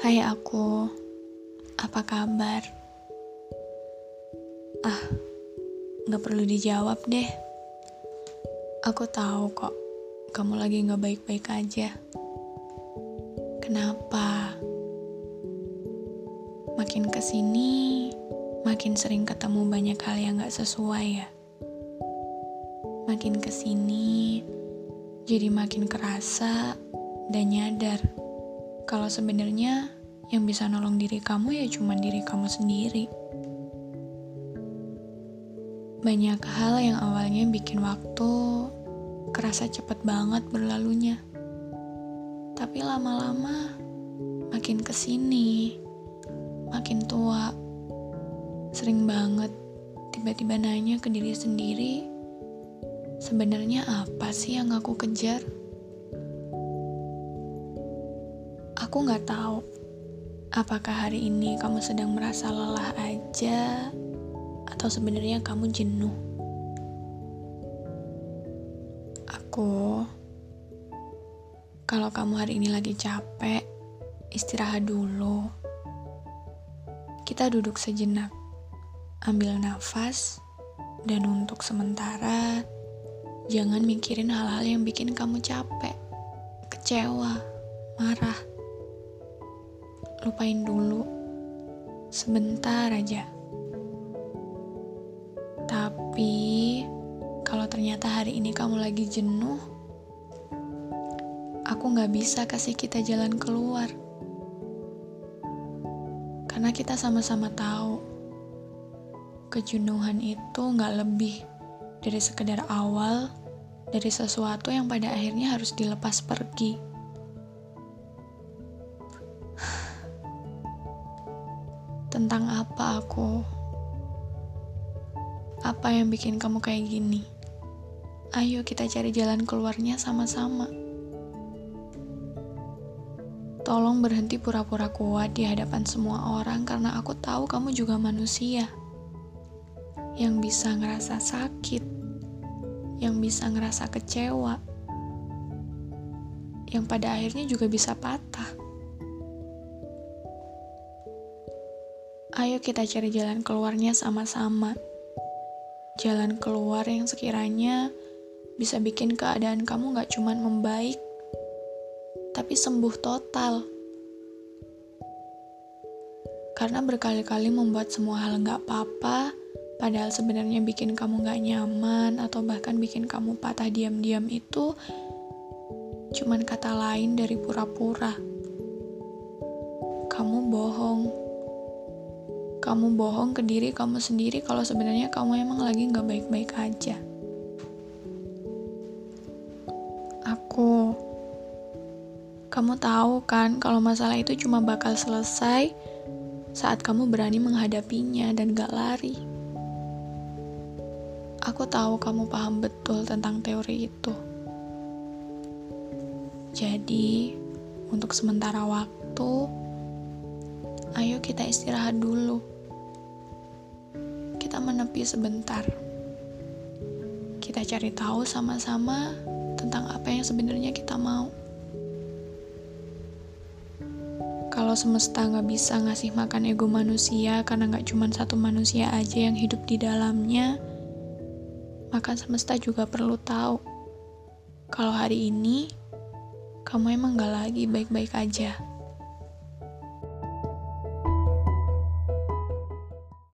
Hai aku, apa kabar? Ah, gak perlu dijawab deh. Aku tahu kok, kamu lagi gak baik-baik aja. Kenapa? Makin ke sini, makin sering ketemu banyak hal yang gak sesuai ya. Makin ke sini, jadi makin kerasa dan nyadar kalau sebenarnya yang bisa nolong diri kamu ya cuma diri kamu sendiri. Banyak hal yang awalnya bikin waktu kerasa cepet banget berlalunya. Tapi lama-lama makin ke sini, makin tua, sering banget tiba-tiba nanya ke diri sendiri, sebenarnya apa sih yang aku kejar? Aku nggak tahu apakah hari ini kamu sedang merasa lelah aja atau sebenarnya kamu jenuh. Aku, kalau kamu hari ini lagi capek, istirahat dulu. Kita duduk sejenak, ambil nafas, dan untuk sementara, jangan mikirin hal-hal yang bikin kamu capek, kecewa, marah lupain dulu. Sebentar aja. Tapi, kalau ternyata hari ini kamu lagi jenuh, aku gak bisa kasih kita jalan keluar. Karena kita sama-sama tahu, kejenuhan itu gak lebih dari sekedar awal dari sesuatu yang pada akhirnya harus dilepas pergi. Tentang apa aku? Apa yang bikin kamu kayak gini? Ayo kita cari jalan keluarnya sama-sama. Tolong berhenti pura-pura kuat di hadapan semua orang karena aku tahu kamu juga manusia. Yang bisa ngerasa sakit, yang bisa ngerasa kecewa, yang pada akhirnya juga bisa patah. Ayo kita cari jalan keluarnya sama-sama. Jalan keluar yang sekiranya bisa bikin keadaan kamu gak cuman membaik, tapi sembuh total. Karena berkali-kali membuat semua hal gak apa-apa, padahal sebenarnya bikin kamu gak nyaman atau bahkan bikin kamu patah diam-diam itu cuman kata lain dari pura-pura. Kamu bohong kamu bohong ke diri kamu sendiri kalau sebenarnya kamu emang lagi nggak baik-baik aja. Aku, kamu tahu kan kalau masalah itu cuma bakal selesai saat kamu berani menghadapinya dan gak lari. Aku tahu kamu paham betul tentang teori itu. Jadi, untuk sementara waktu, ayo kita istirahat dulu menepi sebentar. Kita cari tahu sama-sama tentang apa yang sebenarnya kita mau. Kalau semesta nggak bisa ngasih makan ego manusia karena nggak cuma satu manusia aja yang hidup di dalamnya, maka semesta juga perlu tahu kalau hari ini kamu emang nggak lagi baik-baik aja.